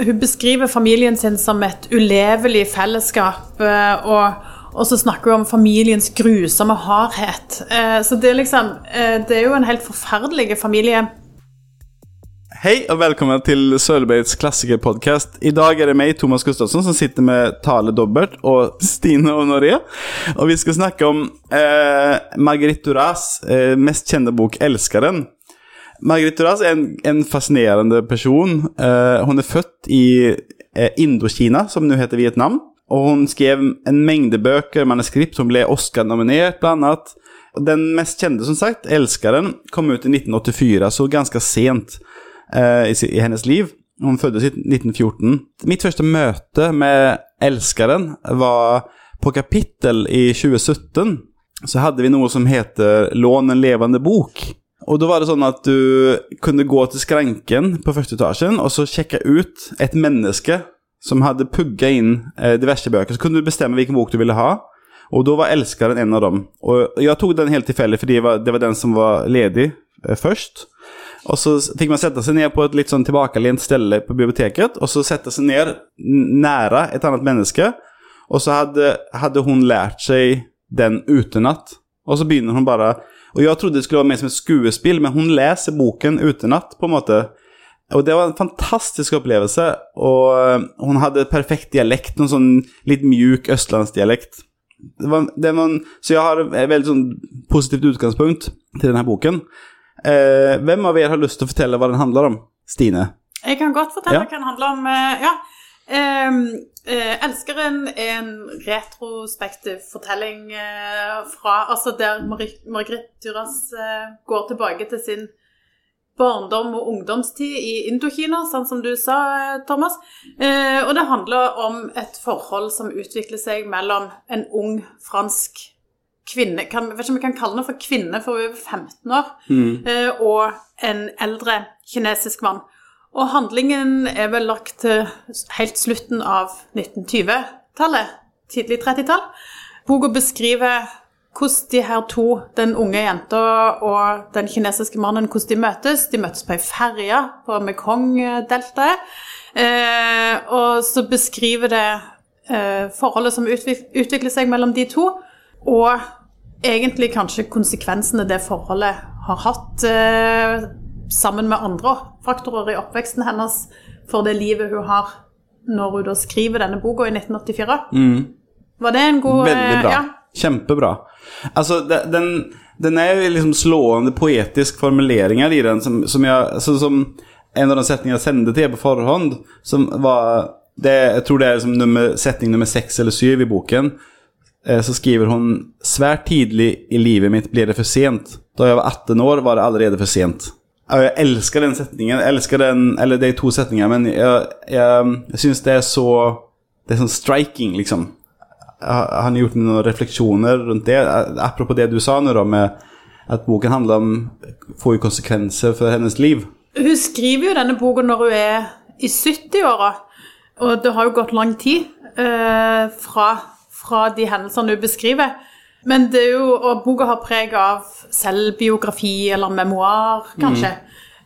Hun beskriver familien sin som et ulevelig fellesskap, eh, og, og så snakker hun om familiens grusomme hardhet. Eh, Så det er liksom eh, Det er jo en helt forferdelig familie. Hei og velkommen til Sølvbergs klassikerpodcast. dag er det meg, Thomas Gustafsson, som sitter med Tale Dobbert og Stine og Honoré. Og vi skal snakke om eh, Marguerite Duras eh, mest kjente bok Älskaren. Marguerite Duras er en, en fascinerende person. Uh, hun er født i uh, Indokina, som nå heter Vietnam. Og hun skrev en mengde bøker, manuskript, som ble Oscar-nominert, blant annet. Den mest kjente, som sagt, 'Elskeren', kom ut i 1984, så ganske sent uh, i, i hennes liv. Hun fødtes i 1914. Mitt første møte med 'Elskeren' var på Kapittel i 2017. Så hadde vi noe som heter Lån en levende bok. Och da var det sånn at du kunne gå til skranken på første etasjen og så sjekke ut et menneske som hadde pugga inn eh, diverse bøker. Så kunne du bestemme hvilken bok du ville ha. og da var 'Elskeren' en av dem. Og jeg tog den helt tilfeldig, fordi det var, det var den som var ledig eh, først. Og så fikk man sette seg ned på et litt sånn tilbakelent sted på biblioteket og så sette seg ned nære et annet menneske, og så hadde, hadde hun lært seg den utenat. Og så begynner hun bara... Och jag trodde det skulle vara mer som ett skuespill, men hon läser boken utenat på en måte. Og det var en fantastisk opplevelse. Og eh, hun hadde perfekt dialekt, noen sånn litt mjuk østlandsdialekt. Det var, det var en, så jeg har et veldig sånn positivt utgangspunkt til denne boken. Eh, hvem av dere har lyst til å fortelle hva den handler om? Stine? Jeg kan godt fortelle Ja. hva den handler om. eh, Ja. Ehm, eh, 'Elskeren' er en retrospektiv fortelling eh, fra Altså der Mari- Margrethe Duras eh, går tilbake til sin barndom og ungdomstid i Indokina, sånn som du sa, Thomas. Eh, og det handler om et forhold som utvikler seg mellom en ung fransk kvinne kan, vet ikke om vi kan kalle henne for kvinne, for hun er over 15 år. eh, og en eldre kinesisk mann. Og handlingen er vel lagt til helt slutten av 1920-tallet, tidlig 30-tall. Boka beskriver hvordan de her to, den unge jenta og den kinesiske mannen, hvordan de møtes. De møtes på ei ferje på Mekong-deltaet. Eh, og så beskriver det eh, forholdet som utvikler seg mellom de to, og egentlig kanskje konsekvensene det forholdet har hatt eh, sammen med andre faktorer i oppveksten hennes for det livet hun har når hun da skriver denne boka i 1984. Var det en god eh, Veldig bra. Ja. Kjempebra. Altså, den, den er jo liksom slående poetisk formuleringer i den, som, som jeg altså, Som en av de setningene jeg sendte til deg på forhånd, som var det, Jeg tror det er liksom nummer, setning nummer seks eller syv i boken. Eh, Så skriver hun Svært tidlig i livet mitt ble det for sent. Da jeg var 18 år, var det allerede for sent. Jeg elsker den setningen. Jeg elsker den, eller er to setninger, men jeg, jeg, jeg syns det er så Det er sånn striking, liksom. Har har gjort noen refleksjoner rundt det? Apropos det du sa nå da, med at boken handler om får jo konsekvenser for hennes liv. Hun skriver jo denne boka når hun er i 70-åra, og det har jo gått lang tid eh, fra, fra de hendelsene hun beskriver. Men det er jo, og boka har preg av selvbiografi eller memoar, kanskje.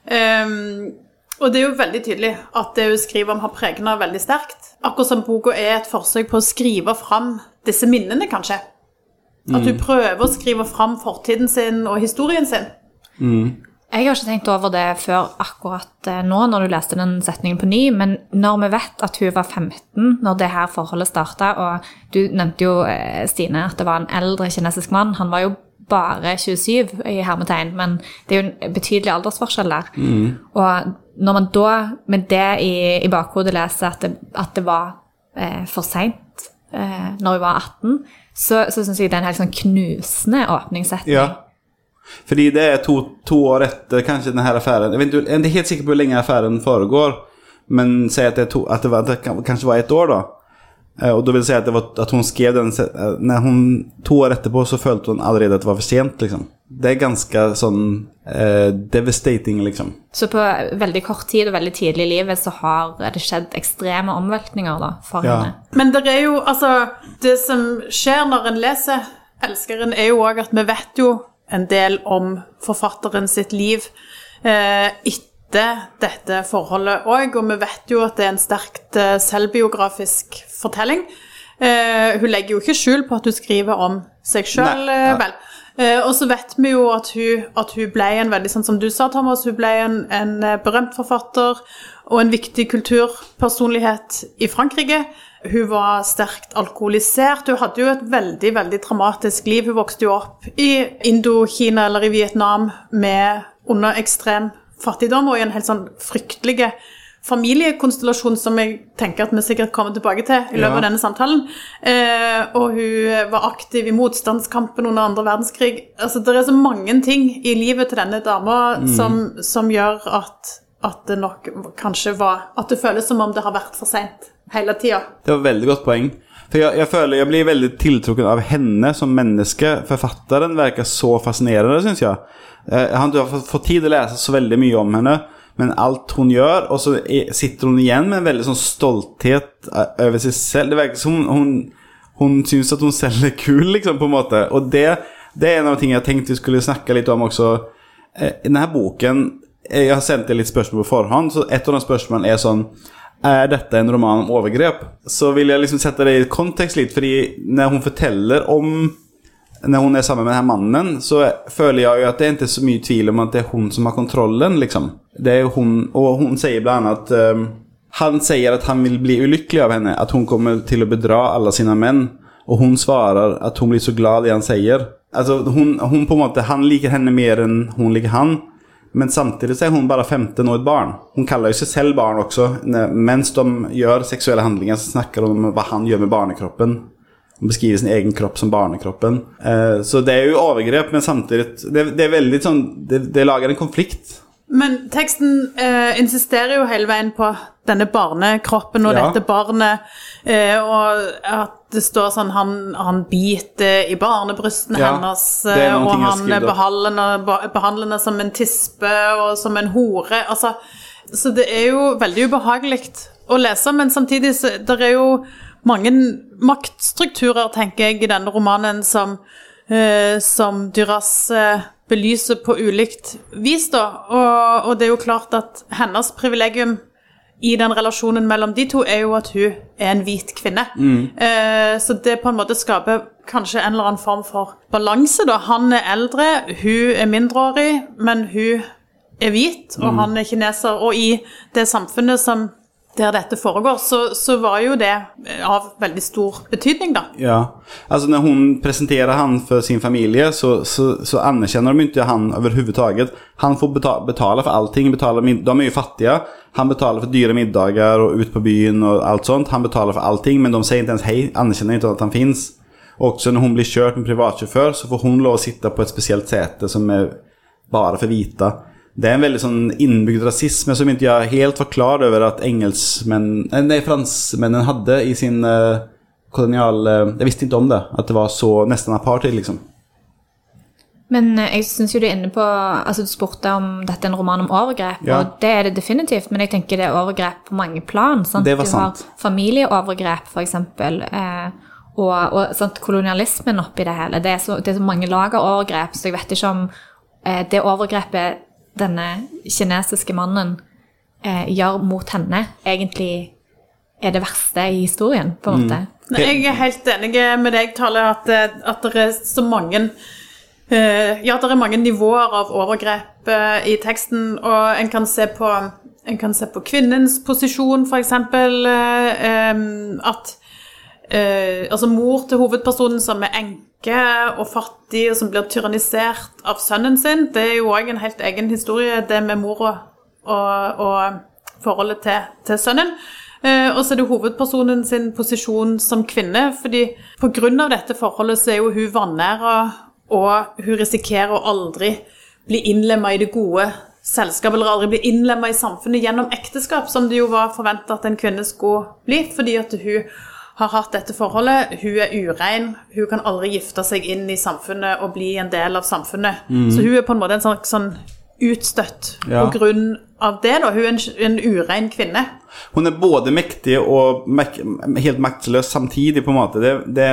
Um, og det er jo veldig tydelig at det hun skriver om, har pregna veldig sterkt. Akkurat som boka er et forsøk på å skrive fram disse minnene, kanskje. At hun prøver å skrive fram fortiden sin og historien sin. Jeg har ikke tenkt over det før akkurat eh, nå, når du leste den setningen på ny, men når vi vet at hun var 15 når det her forholdet starta, og du nevnte jo, eh, Stine, at det var en eldre kinesisk mann, han var jo bare 27 i hermetegn, men det er jo en betydelig aldersforskjell der. Og når man da med det i, i bakhodet leser at det, at det var eh, for seint eh, når hun var 18, så, så syns jeg det er en helt sånn knusende åpningssetning. Ja. Fordi det er to, to år etter kanskje denne her affæren. Jeg, vet, jeg er ikke helt sikker på hvor lenge affæren foregår, men si at det, er to, at det, var, at det kan- kanskje var ett år, da. Eh, Og da vil si at, det var, at hun skrev den Når hun To år etterpå så følte hun allerede at det var for sent, liksom. Det er ganske sånn eh, devastating, liksom. Så på veldig kort tid og veldig tidlig i livet så har det skjedd ekstreme omveltninger da, for Ja. henne. Men det er jo, altså Det som skjer når en leser 'Elskeren', er jo òg at vi vet jo en del om forfatteren sitt liv eh, dette forholdet òg, og vi vet jo at det er en sterkt eh, selvbiografisk fortelling. Eh, hun legger jo ikke skjul på at hun skriver om seg sjøl, vel. Eh, og så vet vi jo at hun, at hun ble en veldig, sånn som du sa, Thomas, hun ble en, en eh, berømt forfatter og en viktig kulturpersonlighet i Frankrike. Hun var sterkt alkoholisert. Hun hadde jo et veldig veldig dramatisk liv. Hun vokste jo opp i Indokina eller i Vietnam med under ekstrem fattigdom og i en helt sånn fryktelig familiekonstellasjon som jeg tenker at vi sikkert kommer tilbake til i løpet av denne samtalen. Eh, og hun var aktiv i motstandskampen under andre verdenskrig. Altså, det er så mange ting i livet til denne dama som, som gjør at, at det nok kanskje var At det føles som om det har vært for seint hele tida. Det var et veldig godt poeng. For jeg, jeg føler jeg blir veldig tiltrukken av henne som menneske. Forfatteren virker så fascinerende, syns jeg. Eh, Jeg har fått, tid til å lese så veldig mye om henne, men alt hun gjør Og så er- sitter hun igjen med en veldig sånn stolthet eh, over seg selv. Det virker som hun, hun, hun syns at hun selv er kul, liksom, på en måte. Og det, det er en av tingene jeg tenkte vi skulle snakke litt om også. Eh, denne boken Jeg har sendt deg litt spørsmål på forhånd, så et av de spørsmålene er sånn er dette en roman om overgrep? Så vil jeg liksom sette det i kontekst litt, fordi når hun forteller om Når hun er sammen med denne mannen, så føler jeg jo at det er ikke så mye tvil om at det er hun som har kontrollen, liksom. Det er hun, og hun sier blant annet at um, Han sier at han vil bli ulykkelig av henne, at hun kommer til å bedra alle sine menn. Og hun svarer at hun blir så glad i det han sier. Altså, hun, hun på en måte, Han liker henne mer enn hun liker han. Men samtidig så er hun bare 15 og et barn. Hun kaller jo seg selv barn også. Mens de gjør seksuelle handlinger, så snakker de om hva han gjør med barnekroppen. Hun beskriver sin egen kropp som barnekroppen. Eh, så det er jo overgrep, men samtidig Det, er veldig sånn det lager en konflikt. Men teksten eh, insisterer jo hele veien på denne barnekroppen og Ja. dette barnet, eh, og at det står sånn han, han biter i barnebrystene Ja, hennes, eh, og han behandler henne som en tispe og som en hore. Altså, så det er jo veldig ubehagelig å lese, men samtidig så det er jo mange maktstrukturer, tenker jeg, i denne romanen som, eh, som Duras eh, belyser på ulikt vis, da. Og, og det er jo klart at hennes privilegium i den relasjonen mellom de to er jo at hun er en hvit kvinne. Eh, så det på en måte skaper kanskje en eller annen form for balanse, da. Han er eldre, hun er mindreårig, men hun er hvit, og han er kineser. Og i det samfunnet som der dette foregår, så, så var jo det av veldig stor betydning, da. Ja. Altså, når hun presenterer han for sin familie, så, så, så anerkjenner de ikke han overhodet. Han får betale, betale for allting. Betale, de er jo fattige. Han betaler for dyre middager og ut på byen og alt sånt. Han betaler for allting men de sier ikke ens hei. Anerkjenner ikke at han fins. Også når hun blir kjørt med privatsjåfør, så får hun lov å sitte på et spesielt sete som er bare for vita. Det är en väldigt sån inbyggd rasism som inte jag helt var klar över att engelsmän, nei, nej fransmännen hade i sin eh, kolonial... eh, Jag visste inte om det, att det var så nästan apartheid liksom. Men eh, jeg syns jo du er inne på Altså, du spurte om dette er en roman om overgrep, Ja. og det er det definitivt, men jeg tenker det er overgrep på mange plan. Sant? Det var du har familieovergrep, eksempel, eh, og, og sant, kolonialismen oppi det hele. Det er, så, det er så mange lag av overgrep, så jeg vet ikke om eh, det overgrepet denne kinesiske mannen eh, gjør mot henne, egentlig er det verste i historien, på en måte. Nei, Jeg er helt enig med deg, Tale, at, eh, at det er så mange eh, Ja, det er mange nivåer av overgrep eh, i teksten, og en kan se på en kan se på kvinnens posisjon, f.eks. Uh, at eh, altså mor til hovedpersonen som er enke og fattig, og som blir tyrannisert av sønnen sin, det er jo òg en helt egen historie, det med mora og, og forholdet til, til sønnen. Eh, og så er det hovedpersonen sin posisjon som kvinne, fordi pga. dette forholdet så er jo hun vanæra, og hun risikerer å aldri bli innlemma i det gode selskapet, eller aldri bli innlemma i samfunnet gjennom ekteskap, som det jo var forventa at en kvinne skulle bli, fordi at hun har hatt dette forholdet. Hun er urein, hun kan aldri gifte seg inn i samfunnet og bli en del av samfunnet. Så hun er på en måte en sånn, sånn utstøtt Ja. på grunn av det. da. Hun er en, en urein kvinne. Hun er både mektig og mek helt maktløs samtidig, på en måte. Det, det,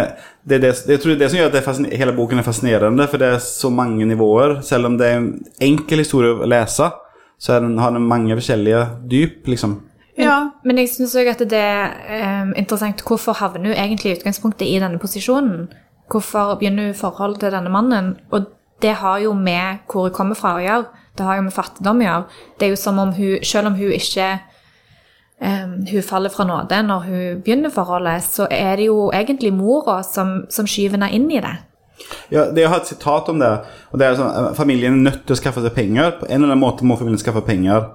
det, det, jeg tror det er det som gjør at det hele boken er fascinerende, for det er så mange nivåer. Selv om det er en enkel historie å lese, så den, har den mange forskjellige dyp, liksom. Ja. Men jeg syns òg at det er um, interessant hvorfor havner hun egentlig i utgangspunktet i denne posisjonen? Hvorfor begynner hun forhold til denne mannen? Og det har jo med hvor hun kommer fra å gjøre. Det har jo med fattigdom å gjøre. Det er jo som om hun, selv om hun ikke um, hun faller fra nåde når hun begynner forholdet, så er det jo egentlig mora som, som skyver henne inn i det. Ja, det, jeg har et sitat om det. og det er sånn, eh, Familien er nødt til å skaffe seg penger. På en eller annen måte må familien skaffe penger.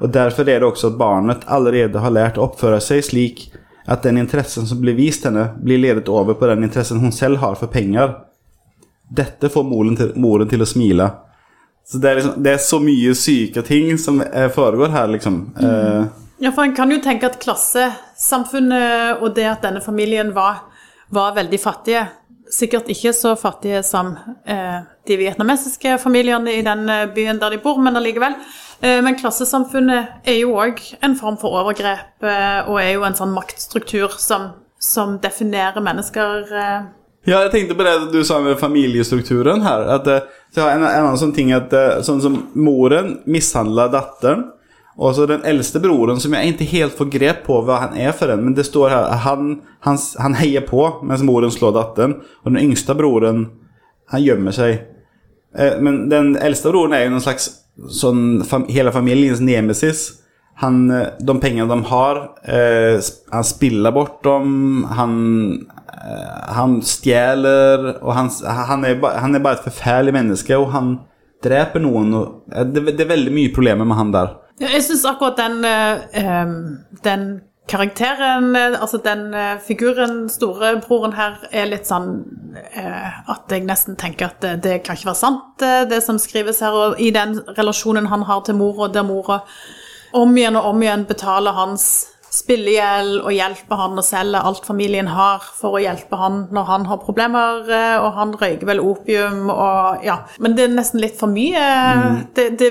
Og Derfor er det også at barnet allerede har lært å oppføre seg slik at den interessen som blir vist henne, blir ledet over på den interessen hun selv har for penger. Dette får moren til, moren til å smile. Så det er, liksom, det er så mye syke ting som eh, foregår her, liksom. Mm. Ja, for en kan jo tenke at klassesamfunnet og det at denne familien var, var veldig fattige Sikkert ikke så fattige som eh, de vietnamesiske familiene i den eh, byen der de bor, men allikevel. Eh, men klassesamfunnet er jo òg en form for overgrep, eh, og er jo en sånn maktstruktur som, som definerer mennesker Ja, jeg tenkte på det du sa med familiestrukturen her. At, en, en annen sånn ting at Sånn som moren mishandla datteren. Og så den eldste broren, som jeg ikke helt får grep på hva han er for en. Men det står her han, han, han heier på mens moren slår datteren. Og den yngste broren, han gjemmer seg. Eh, men den eldste broren er jo noen slags sånn fam, hele familiens nemesis. Han, eh, de pengene de har, eh, han spiller bort dem. Han, eh, han stjeler, og han, han, er ba, han er bare et forferdelig menneske, og han dreper noen. Og, eh, det, det er veldig mye problemer med han der. Jeg syns akkurat den, eh, den karakteren, eh, altså den eh, figuren, storebroren her, er litt sånn eh, at jeg nesten tenker at det, det kan ikke være sant, eh, det som skrives her. Og i den relasjonen han har til mora, der mora om igjen og om igjen betaler hans spillegjeld og hjelper han å selge alt familien har for å hjelpe han når han har problemer, eh, og han røyker vel opium og ja. Men det er nesten litt for mye. Det, det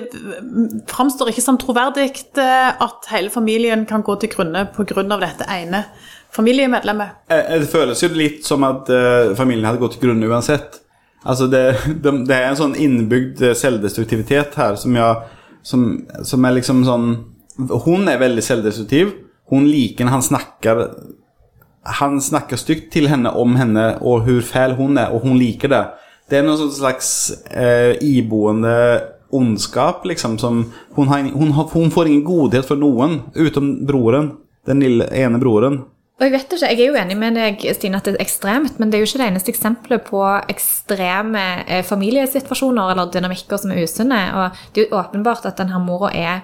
framstår ikke som troverdig eh, at hele familien kan gå til grunne pga. dette ene familiemedlemmet. Eh, Det føles jo litt som at familien hadde gått til grunne uansett. Altså det, det, det er en sånn innebygd eh, selvdestruktivitet her som jeg som, som er liksom sånn Hun er veldig selvdestruktiv. Hun liker når han snakker Han snakker stygt til henne om henne og hvor fæl hun er, og hun liker det. Det er noen sånn slags eh, iboende ondskap, liksom, som hun, har, hun, har, hun får ingen godhet for noen, utenom broren. Den lille ene broren. Og jeg vet ikke, jeg er jo enig med deg, Stine, at det er ekstremt, men det er jo ikke det eneste eksempelet på ekstreme eh, familiesituasjoner eller dynamikker som er usunne. Og det er jo åpenbart at denne mora er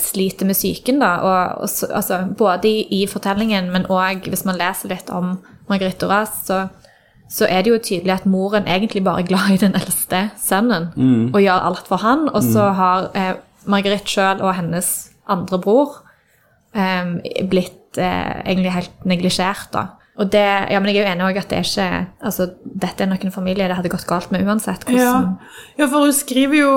sliter med psyken, da. Og, og altså, både i, i fortellingen, men òg hvis man leser litt om Margrethe Duras, så, så er det jo tydelig at moren egentlig bare er glad i den eldste sønnen og gjør alt for han. Og så har eh, Margrethe sjøl og hennes andre bror eh, blitt eh, egentlig helt neglisjert, da. Og det, ja, men jeg er jo enig også at det er ikke altså, Dette er nok en familie det hadde gått galt med uansett. Ja. hvordan... ja, for hun skriver jo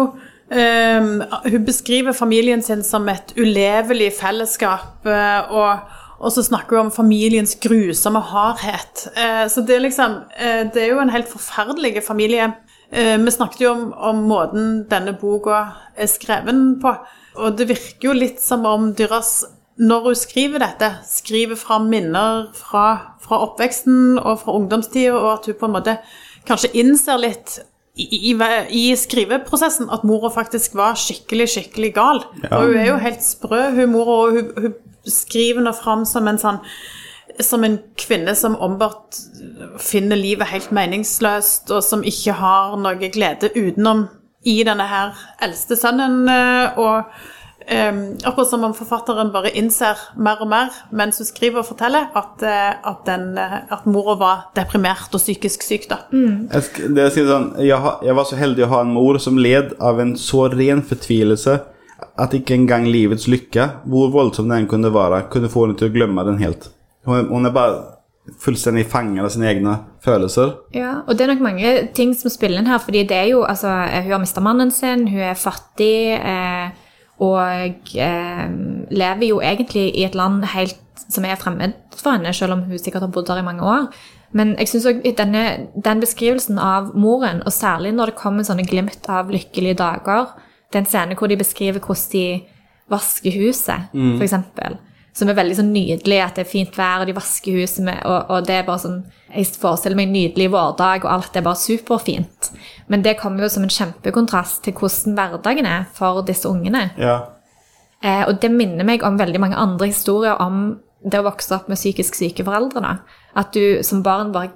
ehm, Hun beskriver familien sin som et ulevelig fellesskap, eh, og, og så snakker hun om familiens grusomme hardhet. Eh, så det er liksom eh, Det er jo en helt forferdelig familie. Eh, vi snakket jo om, om måten denne boka er skreven på, og det virker jo litt som om Dyras når hun skriver dette, skriver fra minner fra, fra oppveksten og fra ungdomstida, og at hun på en måte kanskje innser litt i, i, i skriveprosessen at mora faktisk var skikkelig, skikkelig gal. Ja. Og hun er jo helt sprø, hun mora, og hun, hun skriver nå fram som en sånn som en kvinne som ombart finner livet helt meningsløst, og som ikke har noe glede utenom i denne her eldste sønnen. eh, og Um, akkurat som om forfatteren bare innser mer og mer mens hun skriver og forteller at, eh, at, den, eh, at mora var deprimert og psykisk syk. da. Jeg, det jeg, sier sånn, jeg, jeg var så heldig å ha en mor som led av en så ren fortvilelse at ikke engang livets lykke, hvor voldsom den kunne være, kunne få henne til å glemme den helt. Hun, er- hun er bare fullstendig fanget av sine egne følelser. Ja, og det er nok mange ting som spiller inn her, fordi det er jo, altså, hun har mistet mannen sin, hun er fattig, eh, og eh, lever jo egentlig i et land helt som er fremmed for henne, selv om hun sikkert har bodd der i mange år. Men jeg også denne, den beskrivelsen av moren, og særlig når det kommer sånne glimt av lykkelige dager, Det er en scene hvor de beskriver hvordan de vasker huset, for eksempel. Som er veldig sånn nydelig, at det er fint vær, og de vasker huset med og, og det er bare sånn Jeg forestiller meg en nydelig vårdag, og alt er bare superfint. Men det kommer jo som en kjempekontrast til hvordan hverdagen er for disse ungene. Ja. Eh, og det minner meg om veldig mange andre historier om det å vokse opp med psykisk syke foreldre. Da. At du som barn bare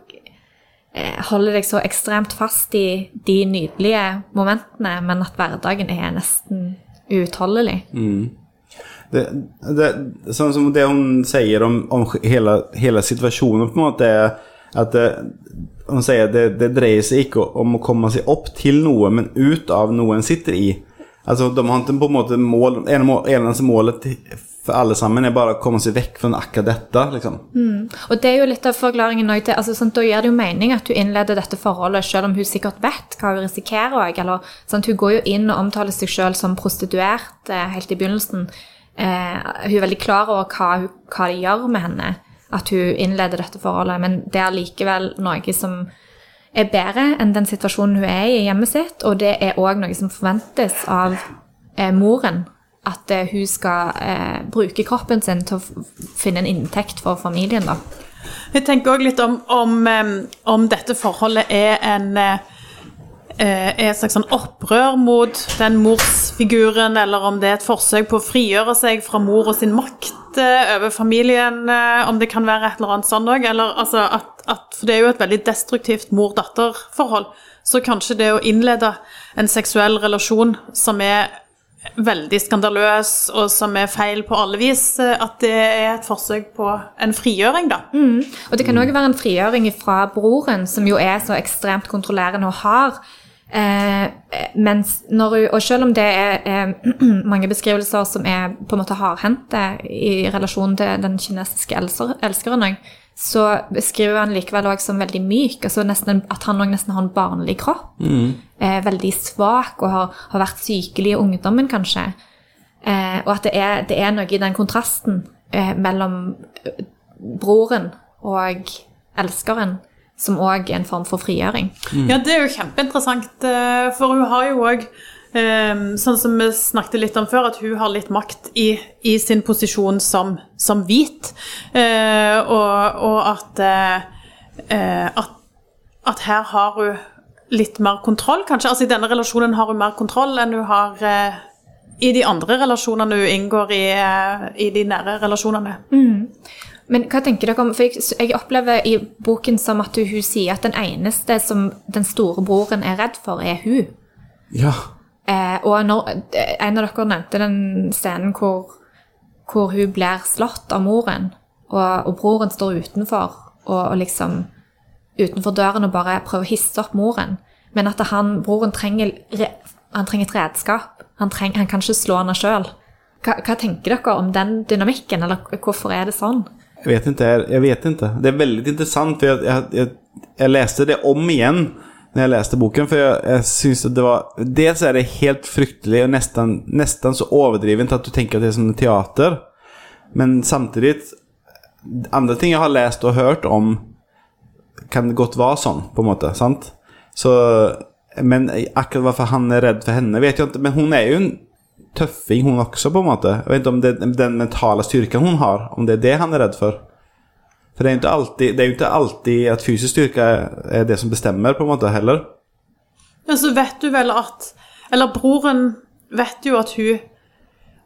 eh, holder deg så ekstremt fast i de nydelige momentene, men at hverdagen er nesten uutholdelig. Det, det, sånn som det hun sier om, om hele, hele situasjonen på en måte er at det, Hun sier det, det dreier seg ikke om å komme seg opp til noe, men ut av noe en sitter i. Altså, De har ikke på en måte mål en må- Eneste målet for alle sammen er bare å komme seg vekk fra akkurat dette. liksom. Og det er jo litt av forklaringen òg til altså, sånn, Da gir det jo mening at hun innleder dette forholdet, selv om hun sikkert vet hva hun risikerer. òg. Sånn, hun går jo inn og omtaler seg selv som prostituert eh, helt i begynnelsen. Eh, hun er veldig klar over hva, hva det gjør med henne at hun innleder dette forholdet, men det er likevel noe som er bedre enn den situasjonen hun er i i hjemmet sitt, og det er òg noe som forventes av eh, moren. At eh, hun skal eh, bruke kroppen sin til å finne en inntekt for familien. da. Jeg tenker òg litt om, om, om dette forholdet er en eh, er et slags sånn opprør mot den morsfiguren, eller om det er et forsøk på å frigjøre seg fra mor og sin makt eh, over familien, eh, om det kan være et eller annet sånn òg. Altså For det er jo et veldig destruktivt mor-datter-forhold. Så kanskje det å innlede en seksuell relasjon som er veldig skandaløs, og som er feil på alle vis, eh, at det er et forsøk på en frigjøring, da. Og det kan òg være en frigjøring fra broren, som jo er så ekstremt kontrollerende og hard. Eh, når og selv om det er, er mange beskrivelser som er på en måte hardhendte i relasjon til den kinesiske elser, elskeren så beskriver han likevel også som veldig myk. altså nesten, At han òg nesten har en barnlig kropp. Eh, veldig svak og har, har vært sykelig i ungdommen, kanskje. Eh, og at det er, det er noe i den kontrasten eh, mellom broren og elskeren som òg er en form for frigjøring. Ja, det er jo kjempeinteressant, eh, for hun har jo òg Sånn som vi snakket litt om før, at hun har litt makt i, i sin posisjon som, som hvit. Eh, og, og at, eh, eh, at At her har hun litt mer kontroll, kanskje. Altså I denne relasjonen har hun mer kontroll enn hun har eh, i de andre relasjonene hun inngår i, eh, i de nære relasjonene. Men hva tenker dere om For jeg, jeg opplever i boken som at hun, sier at den eneste som den store broren er redd for, er hun. Ja. Eh, og når, eh, en av dere nevnte den scenen hvor, hvor hun blir slått av moren, og, og broren står utenfor og, og liksom utenfor døren og bare prøver å hisse opp moren. Men at han, broren trenger, han trenger et redskap. Han, treng, han kan ikke slå henne sjøl. Hva, hva tenker dere om den dynamikken, eller hvorfor er det sånn? Jag vet inte, jag vet inte. Det är väldigt intressant för jag, jag, jag, jag läste det om igen när jag läste boken för jag, jeg syns at det var Dels er det helt fryktelig og nesten, nesten så overdrivent at du tenker at det er som teater. Men samtidig Andre ting jeg har lest og hørt om kan det være sånn, på en måte, sant? Så Men akkurat hvorfor han er redd for henne vet jeg ikke. men hun er jo en tøffing hun også, på en måte. Jeg vet ikke om det den mentale styrken hun har, om det er det han er redd for. For det er jo ikke alltid, det er jo ikke alltid at fysisk styrke er det som bestemmer, på en måte, heller. Ja, så vet du vel at Eller broren vet jo at hun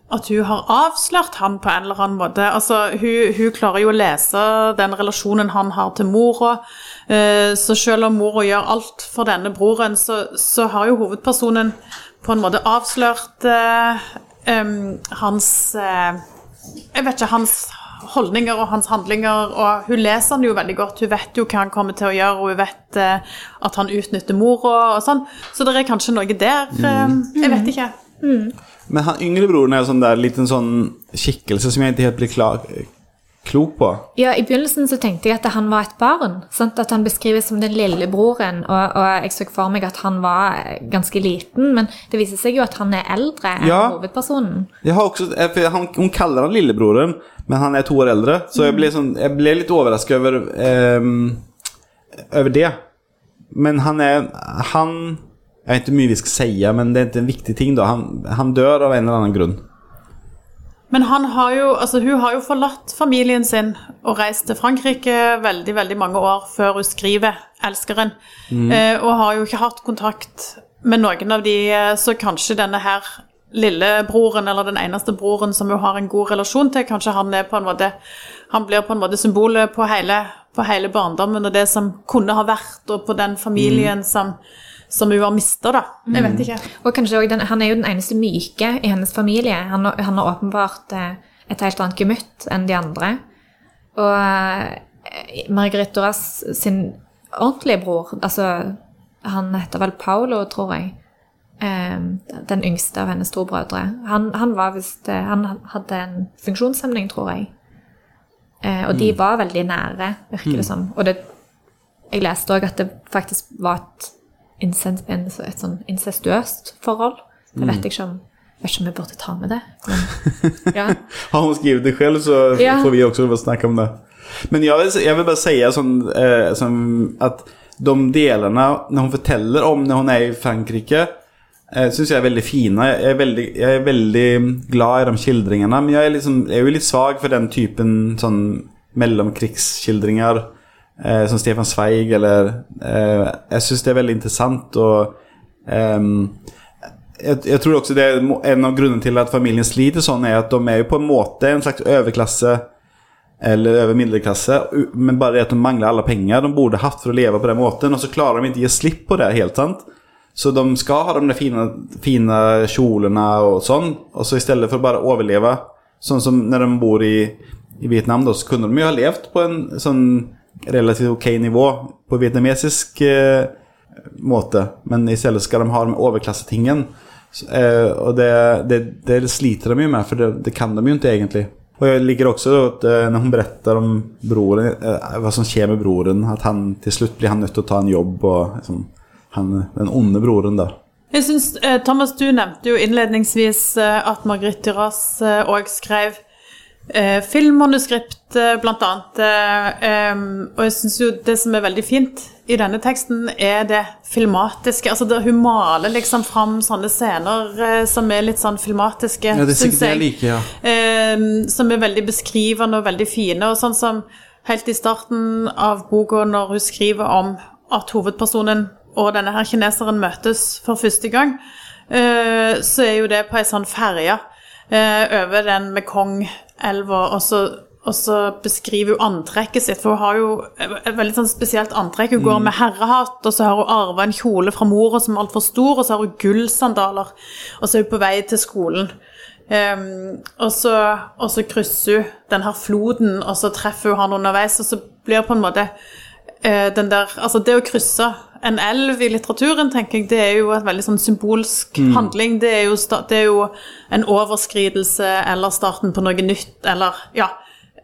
at hun har avslørt han på en eller annen måte. Altså, hun, hun klarer jo å lese den relasjonen han har til mora. Eh, så selv om mora gjør alt for denne broren, så, så har jo hovedpersonen på en måte avslørt em, hans eh, Jeg vet ikke, hans holdninger og hans handlinger, og hun leser han jo veldig godt. Hun vet jo hva han kommer til å gjøre, og hun vet uh, at han utnytter mora og sånn. Så det er kanskje noe der. eh, jeg vet ikke. Men han yngre broren er jo sånn der liten sånn skikkelse som jeg ikke helt blir klar, klok på. Ja, I begynnelsen så tenkte jeg at han var et barn. Sant? At han beskrives som den lillebroren. Og, og jeg så for meg at han var ganske liten, men det viser seg jo at han er eldre enn Ja. hovedpersonen. Også, eh, han, hun kaller han lillebroren, men han er to år eldre. Så jeg ble, sånn, jeg ble litt overrasket over, ehm, over det. Men han er Han Jeg vet ikke mye vi skal si, men det er ikke en viktig ting da. Han, han dør av en eller annen grunn. Men han har jo, altså hun har jo forlatt familien sin og reist til Frankrike veldig veldig mange år før hun skriver 'Elskeren', eh, og har jo ikke hatt kontakt med noen av de, eh, så kanskje denne her lillebroren, eller den eneste broren som hun har en god relasjon til, kanskje han er på en måte Han blir på en måte symbolet på hele, på hele barndommen og det som kunne ha vært, og på den familien som, som hun har mista, da. Jeg vet ikke. Og kanskje også den, Han er jo den eneste myke i hennes familie. Han, har- han har åpenbart eh, et helt annet gemytt enn de andre. Og eh, Marguerite Duras sin ordentlige bror, altså Han heter vel Paolo, tror jeg. Eh, den yngste av hennes to brødre. Han, han var visst eh, Han hadde en funksjonshemning, tror jeg. Eh, og de var veldig nære, virker det som. Og det, jeg leste òg at det faktisk var et, incest, en, et sånn incestuøst forhold. Det vet jeg ikke om jeg vet ikke om jeg burde ta med det. Men, ja. Har hun skrevet det selv, så Ja. får vi også snakke om det. Men jeg vil, jeg vil bare si sånn, eh, sånn at de delene når hun forteller om når hun er i Frankrike eh, syns jeg er veldig fine. Jeg er veldig, jeg er veldig, glad i de skildringene, Men jeg er, liksom, jeg er jo litt svag for den typen sån mellomkrigsskildringar. Eh, som Stefan Zweig eller eh, Jeg syns det er veldig intressant og ehm, jeg, jeg tror også det er en av grunnene til at familien sliter sånn, er at de er jo på en måte en slags overklasse eller over middelklasse, men bare det at de mangler alle penger de burde hatt for å leve på den måten, og så klarer de ikke å gi slipp på det helt sant. Så de skal ha de fine, fine kjolene og sånn, og så i stedet for bare å overleve, sånn som når de bor i, i Vietnam, da, så kunne de jo ha levd på en sånn relativt ok nivå på vietnamesisk eh, måte, men i stedet skal de ha de overklassetingen. Eh, og det, det, det sliter de jo med, for det, det kan de jo ikke egentlig. Og jeg liker også at eh, når hun beretter om broren, eh, hva som skjer med broren, at han til slutt blir han nødt til å ta en jobb, og liksom, han, den onde broren da. Jeg synes, eh, Thomas, du nevnte jo innledningsvis eh, at Marguerite Duras òg skrev eh, filmmanuskript, eh, blant annet. Eh, og jeg syns jo det som er veldig fint i denne teksten, er det filmatiske. Altså der hun maler liksom fram sånne scener eh, som er litt sånn filmatiske, Ja, syns jeg jeg. liker, ja. Eh, som er veldig beskrivende og veldig fine. Og sånn som helt i starten av boka, når hun skriver om at hovedpersonen og denne her kineseren møtes for første gang, eh, så er jo det på ei sånn ferje over den Mekong-elva, og så og så beskriver hun antrekket sitt, for hun har jo et veldig sånn spesielt antrekk. Hun går med herrehatt, og så har hun arva en kjole fra mora som er altfor stor, og så har hun gullsandaler, og så er hun på vei til skolen. Um, og, så, og så krysser hun den her floden, og så treffer hun han underveis, og så blir på en måte uh, den der Altså, det å krysse en elv i litteraturen, tenker jeg, det er jo et veldig sånn symbolsk handling. Det er, jo, det er jo en overskridelse eller starten på noe nytt, eller Ja.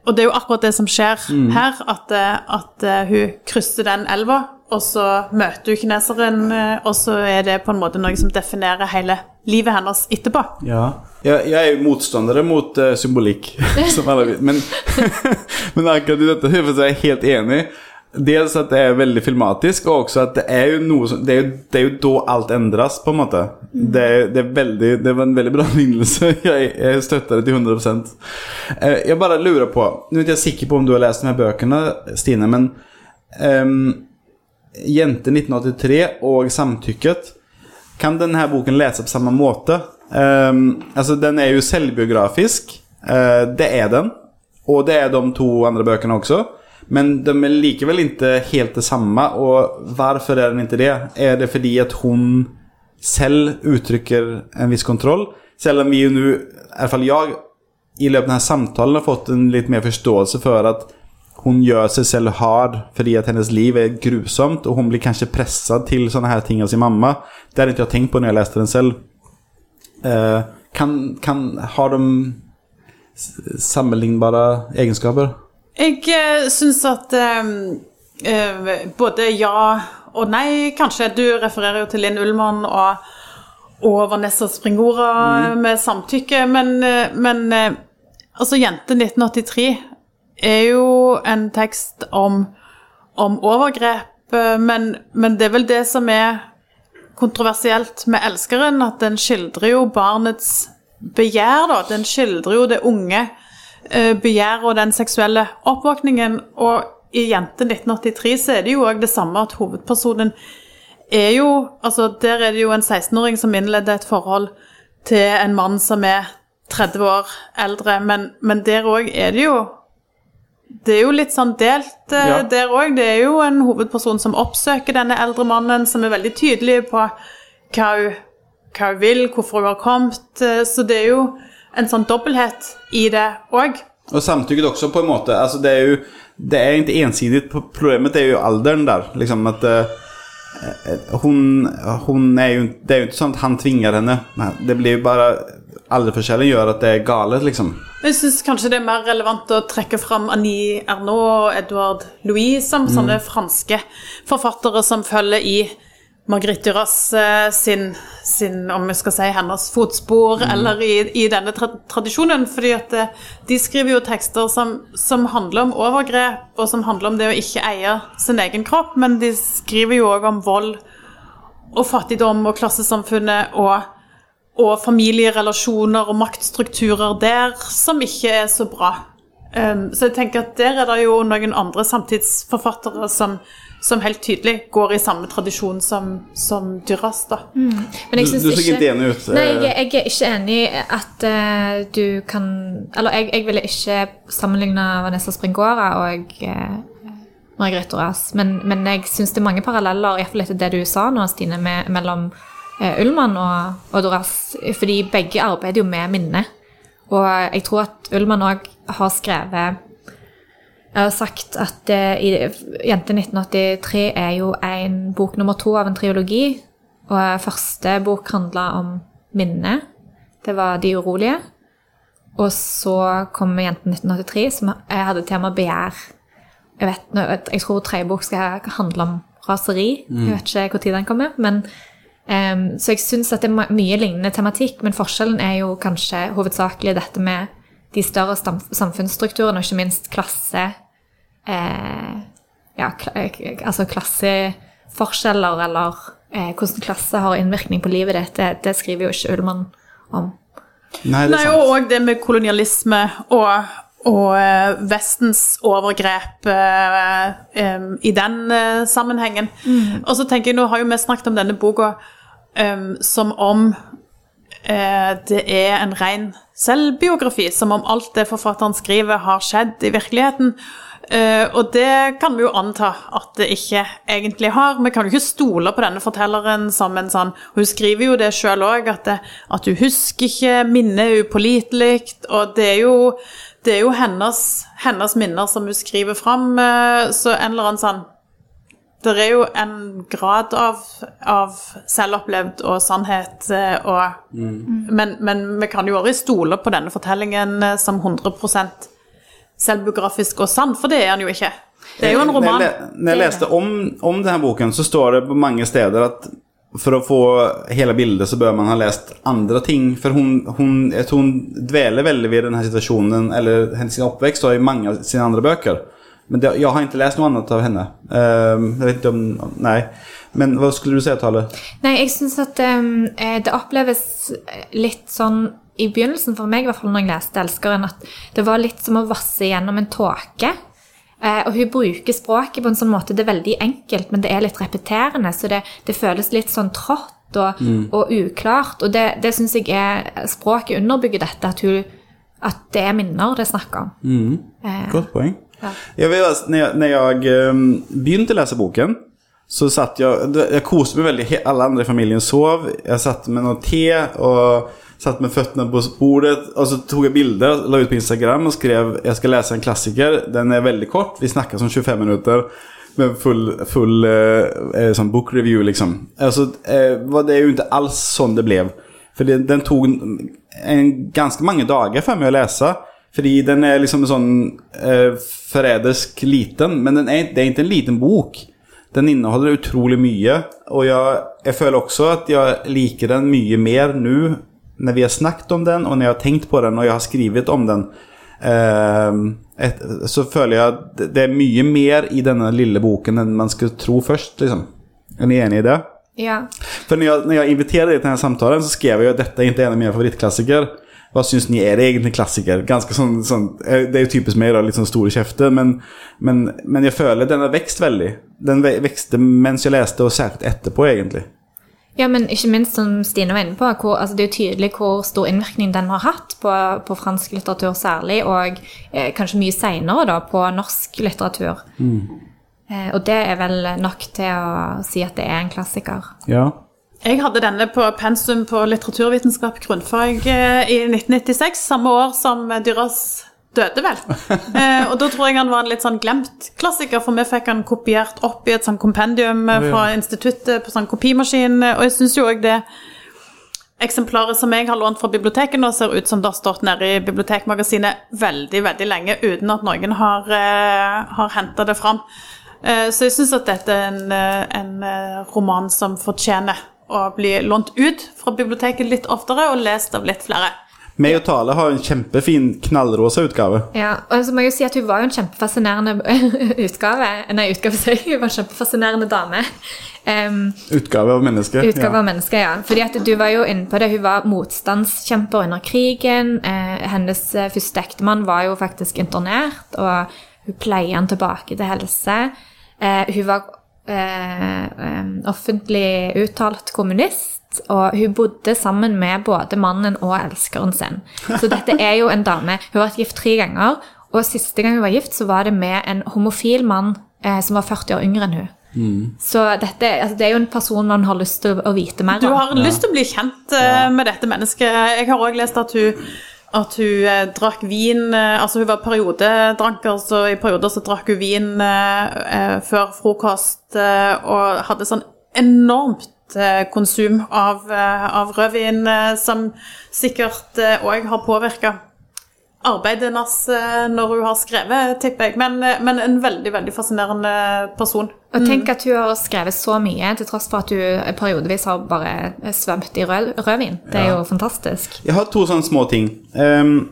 Og det er jo akkurat det som skjer her, at, eh, at eh, hun krysser den elva, og så møter hun kineseren, eh, og så er det på en måte noe som definerer hele livet hennes etterpå. Ja. Jeg, jeg er jo motstandere mot uh, symbolikk, som alle vet. Men, men akkurat i dette tilfellet er jeg helt enig. Dels at det er veldig filmatisk, og også at det er jo noe som Det er jo, det er jo da alt endres, på en måte. Det, er, det, er veldig, det var en veldig bra lignelse. Jeg, jeg støtter det til 100 eh, Jeg bare lurer på Nå er jeg ikke sikker på om du har lest de her bøkene, Stine, men um, Jente 1983 og Samtykket kan denne boken lese på samme måte? Um, altså, den er jo selvbiografisk. Uh, det er den. Og det er de to andre bøkene også. Men de er likevel ikke helt det samme. Og hvorfor er den ikke det? Er det fordi at hun selv uttrykker en viss kontroll? Selv om vi nå, i hvert fall jeg, i løpet av denne samtalen har fått en litt mer forståelse for at hun gjør seg selv hard fordi at hennes liv er grusomt, og hun blir kanskje presset til sånne her ting av sin mamma. Det ikke jeg tenkt på når jeg leste den selv. Eh, kan, kan, har de s- sammenlignbare egenskaper? Jeg uh, syns at eh, eh, både ja og nei, kanskje. Du refererer jo til Linn Ullmann og, og Vanessa Springora med samtykke, men, eh, men eh, altså Jente 1983 er jo en tekst om, om overgrep, eh, men, men det er vel det som er kontroversielt med 'Elskeren', at den skildrer jo barnets begjær, da. Den skildrer jo det unge eh, begjæret og den seksuelle oppvåkningen. Og i 'Jente 1983' så er det jo òg det samme at hovedpersonen er jo Altså, der er det jo en 16-åring som innleder et forhold til en mann som er 30 år eldre, men, men der òg er det jo det er jo litt sånn delt eh, Ja. der òg. Det er jo en hovedperson som oppsøker denne eldre mannen, som er veldig tydelig på hva hun, hva hun vil, hvorfor hun har kommet. eh, Så det er jo en sånn dobbelthet i det òg. Og samtykket også, på en måte. Altså, det er jo det er ikke ensidig. Problemet er jo alderen der. Liksom at uh, hun, hun, er jo Det er jo ikke sånn at han tvinger henne. Det blir jo bare Alderforskjellen gjør at det er galet liksom. Jeg syns kanskje det er mer relevant å trekke fram Annie Ernaux og Edouard Louis som sånne franske forfattere som følger i Marguerite Duras eh, sin, sin, om vi skal si, hennes fotspor, eller i, i denne tra tradisjonen. fordi at eh, de skriver jo tekster som, som handler om overgrep, og som handler om det å ikke eie sin egen kropp, men de skriver jo òg om vold og fattigdom og klassesamfunnet og og familierelasjoner og maktstrukturer der som ikke er så bra. Um, så jeg tenker at der er det jo noen andre samtidsforfattere som, som helt tydelig går i samme tradisjon som, som Duras, da. Men Du, jeg du ser ikke, ikke enig ut. Nei, eh, jeg, jeg er ikke enig at uh, du kan Eller jeg, jeg ville ikke sammenligne Vanessa Springora og uh, Margrethe Duras, men, men jeg syns det er mange paralleller, iallfall etter det du sa nå, Stine, med, mellom uh, Ullmann og, og Duras, fordi begge arbeider jo med minne. Og jeg tror at Ullmann òg har skrevet jeg har sagt at uh, Jente 1983 er jo en bok nummer to av en triologi. Og første bok handla om minnet. Det var De urolige. Og så kommer Jente 1983, som jeg hadde tema begjær. Jeg, vet, jeg tror tredje bok skal handle om raseri. Jeg vet ikke når den kommer. men um, så jeg syns at det er mye lignende tematikk, men forskjellen er jo kanskje hovedsakelig dette med de større samfunnsstrukturene, og ikke minst klasse eh, Ja, eh, altså klasseforskjeller, eller eh, hvordan klasse har innvirkning på livet ditt. Det, det skriver jo ikke Ullmann om. Nei, det Nei, sant. Nei, og det med kolonialisme og, og eh, Vestens overgrep eh, i den eh, sammenhengen. Og så tenker jeg, nå har jo vi snakket om denne boka som om eh, det er en ren selvbiografi, som om alt det forfatteren skriver, har skjedd i virkeligheten. Eh, og det kan vi jo anta at det ikke egentlig har. Vi kan jo ikke stole på denne fortelleren som en sånn Hun skriver jo det sjøl òg, at, det- at hun husker ikke, minnet er upålitelig. Og det er jo, det er jo hennes, hennes minner som hun skriver fram, eh, så en eller annen sånn det er jo en grad av, av selvopplevd og sannhet, og mm. men, men vi kan jo aldri stole på denne fortellingen eh, som 100 selvbiografisk og sann, for det er han jo ikke. Det er jo en roman. Når jeg, når jeg leste om, om denne boken så står det på mange steder at for å få hele bildet så bør man ha lest andre ting. For hun, hun, jeg tror hun dveler veldig ved denne situasjonen, eller hennes oppvekst, og i mange av sine andre bøker. Men det, jeg har ikke lest noe annet av henne. Uh, jeg vet ikke om, Nei. Men hva skulle du si, Tale? Nei, jeg syns at eh, det oppleves litt sånn i begynnelsen, for meg i hvert fall når jeg leste 'Elskeren', at det var litt som å vasse gjennom en tåke. Eh, og hun bruker språket på en sånn måte, det er veldig enkelt, men det er litt repeterende, så det, det føles litt sånn trått og, og uklart. Og det, det syns jeg er Språket underbygger dette, at, hun, at det er minner det er snakk om. Eh, Godt poeng. Ja. Jeg vet, når, jeg, når jeg begynte å lese boken så satt jeg Jeg koste meg veldig. Alle andre i familien sov, Jeg satt med noe te och satt med fötterna på bordet och så tog jag bilder, la ut på Instagram och skrev jag ska läsa en klassiker, den är väldigt kort, vi snackar som 25 minuter med full, full eh, eh, som book review liksom. Alltså, eh, det är ju inte alls sånn det blev. För det, den tog en, ganska mange dagar for meg å lese. Fordi den er liksom en sånn eh, forrædersk liten, men är, det er ikke en liten bok. Den innehåller utrolig mye, og jeg, jeg føler også at jeg liker den mye mer nå når vi har snakket om den, og når jeg har tenkt på den, og jeg har skrevet om den. Eh, et, så føler jeg at det er mye mer i denne lille boken enn man skulle tro først, liksom. Er ni enig i det? Ja. For når jeg, når jeg inviterer dere til denne samtalen så skrev jeg at dette er ikke en av mine favorittklassikere. Hva syns ni, er det egentligen klassiker? Ganske sånn, sån, eh, det er jo typisk meg, da, litt sånn store kjefter. Men, men, men jeg føler den har växt veldig. Den vä- mens jeg leste, og særlig etterpå egentligen. Ja, men ikke minst som Stine var inne på, hvor, altså det er jo tydelig hvor stor innvirkning den har hatt på, på fransk litteratur særlig, og eh, kanskje mye senere da, på norsk litteratur. Eh, og det er vel nok til å si at det er en klassiker. Ja. Jeg hadde denne på pensum på litteraturvitenskap grunnfag eh, i 1996, samme år som Dyras døde, vel. Eh, og da tror jeg han var en litt sånn glemt klassiker, for vi fikk han kopiert opp i et sånn kompendium eh, fra instituttet på sånn kopimaskin, eh, og jeg syns jo òg det eksemplaret som jeg har lånt fra biblioteket nå, ser ut som det har stått nede i bibliotekmagasinet veldig, veldig lenge uten at noen har, eh, har henta det fram. Eh, så jeg syns at dette er en, eh, en roman som fortjener å bli lånt ut fra biblioteket litt oftere og lest av litt flere. Meg og Tale har en kjempefin knallrosa utgave. Ja, og så må jeg jo si at hun var jo en kjempefascinerende utgave. Nei, utgave, seg. Hun var en kjempefascinerende dame. Um, Utgave av menneske. Utgave av menneske, ja. Fordi at du var jo inne på det, hun var motstandskjemper under krigen. Eh, hennes eh, første ektemann var jo faktisk internert, og hun pleier han tilbake til helse. Eh, hun var offentlig uttalt kommunist, og hun bodde sammen med både mannen og elskeren sin. Så dette er jo en dame. Hun har vært gift tre ganger, og siste gang hun var gift, så var det med en homofil mann eh, som var 40 år yngre enn hun. Så dette, altså, det er jo en person man har lyst til å, vite mer om. Du har lyst til å bli kjent eh, med dette mennesket. Jeg har òg lest at hun, at hun eh, drakk vin eh, Altså hun var periodedranker, så i perioder så drakk hun vin eh, eh, før frokost eh, og hadde sånn enormt konsum av, av rødvin, som sikkert òg har påvirka arbeidet hennes eh, når hun har skrevet, tipper jeg. Men, eh, men en veldig, veldig fascinerende person. Og tenk at hun har skrevet så mye, til tross for at hun periodevis har bare svømt i rød, rødvin. Det er jo fantastisk. Jeg har to sånne små ting. Um,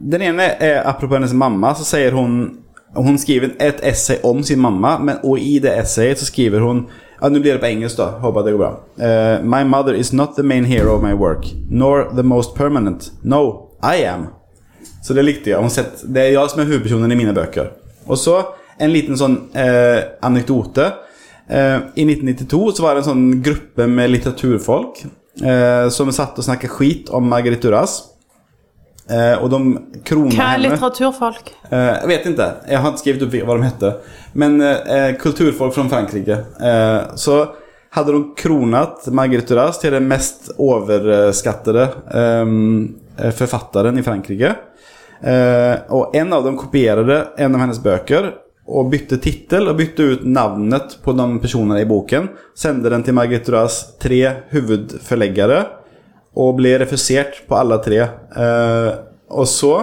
den ene er apropos hennes mamma, så sier hun Hun skriver et essay om sin mamma, men, og i det essayet så skriver hun ja, Nå blir det på engelsk, da. Håper det går bra. Uh, my mother is not the main hero of my work, nor the most permanent. No, I am. Så det likte jeg. Sett, det er jeg som er hovedpersonen i mine bøker. Og så en liten sånn eh, anekdote. Eh, I 1992 så var det en sånn gruppe med litteraturfolk eh, som satt og snakket skit om Marguerite Duras. Eh, og de krona Hva er litteraturfolk? Eh, jag vet ikke. Jeg har ikke skrevet opp hva de heter. Men eh, kulturfolk fra Frankrike. Eh, så hadde de kronet Marguerite Duras til den mest overskattede författaren i Frankrike. Eh, och en av dem kopierte en av hennes bøker og bytte titel og bytte ut navnet på de personene i boken. Sendte den til Marguerite Duras tre hovedforleggere og ble refusert på alle tre. Eh, og så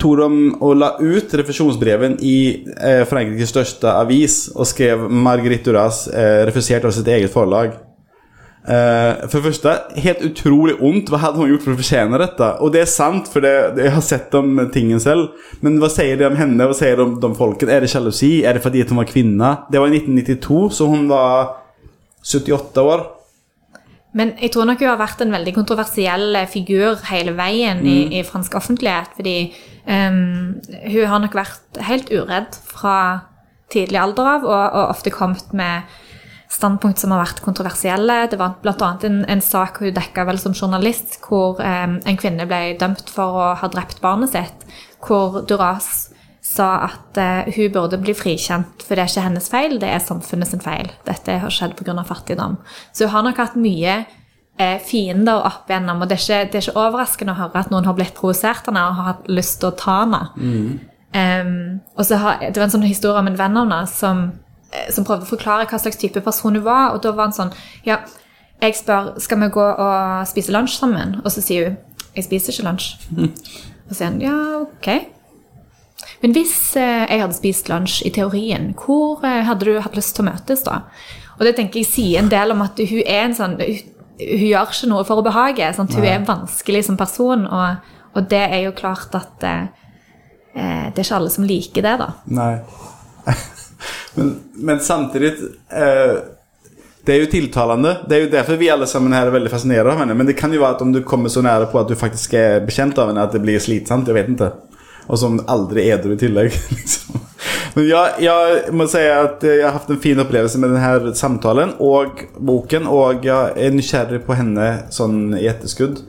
tog de og la ut refusjonsbreven i eh, Frankrikes største avis og skrev Marguerite Duras eh, refusert av sitt eget förlag. Eh, for det første, helt utrolig ondt. Hva hadde hun gjort for å fortjene dette? Og det er sant, for det, det, jeg har sett de tingen selv. Men hva sier det om henne? Hva sier det om de folket? Er det sjalusi? Er det fordi hun var kvinne? Det var i 1992, så hun var 78 år. Men jeg tror nok hun har vært en veldig kontroversiell figur hele veien i, i fransk offentlighet. Fordi um, hun har nok vært helt uredd fra tidlig alder av, og, og ofte kommet med standpunkt som har vært kontroversielle. Det var bl.a. En, en sak hun dekka vel som journalist, hvor eh, en kvinne ble dømt for å ha drept barnet sitt. Hvor Duras sa at eh, hun burde bli frikjent, for det er ikke hennes feil, det er samfunnet sin feil. Dette har skjedd pga. fattigdom. Så hun har nok hatt mye eh, fiender opp igjennom, og det er, ikke, det er ikke overraskende å høre at noen har blitt provosert av henne og har hatt lyst til å ta henne. Em, og så har, Det var en sånn historie om en venn av henne som, som prøvde å forklare hva slags type person hun var, og da var han sånn Ja, jeg spør skal vi gå og spise lunsj sammen, og så sier hun jeg spiser ikke lunsj. Og så sier han ja, ok. Men hvis eh, jeg hadde spist lunsj i teorien, hvor eh, hadde du hatt lyst til å møtes da? Og det tenker jeg sier en del om at hun er en sånn Hun, gjør ikke noe for å behage. Sant? Hun er vanskelig som person, og, og det er jo klart at eh, eh, det er ikke alle som liker det, da. Nej. men, men samtidigt, eh, det er jo tiltalende. Det er jo derfor vi alle sammen her er veldig fascinert av henne. Men det kan jo være at om du kommer så nære på at du faktisk er bekjent av henne, at det blir slitsomt. Jeg vet ikke. Og som aldri edru i tillegg. Liksom. Men jeg, jeg må si at jeg har hatt en fin opplevelse med denne samtalen og boken. Og jeg er nysgjerrig på henne sånn i etterskudd.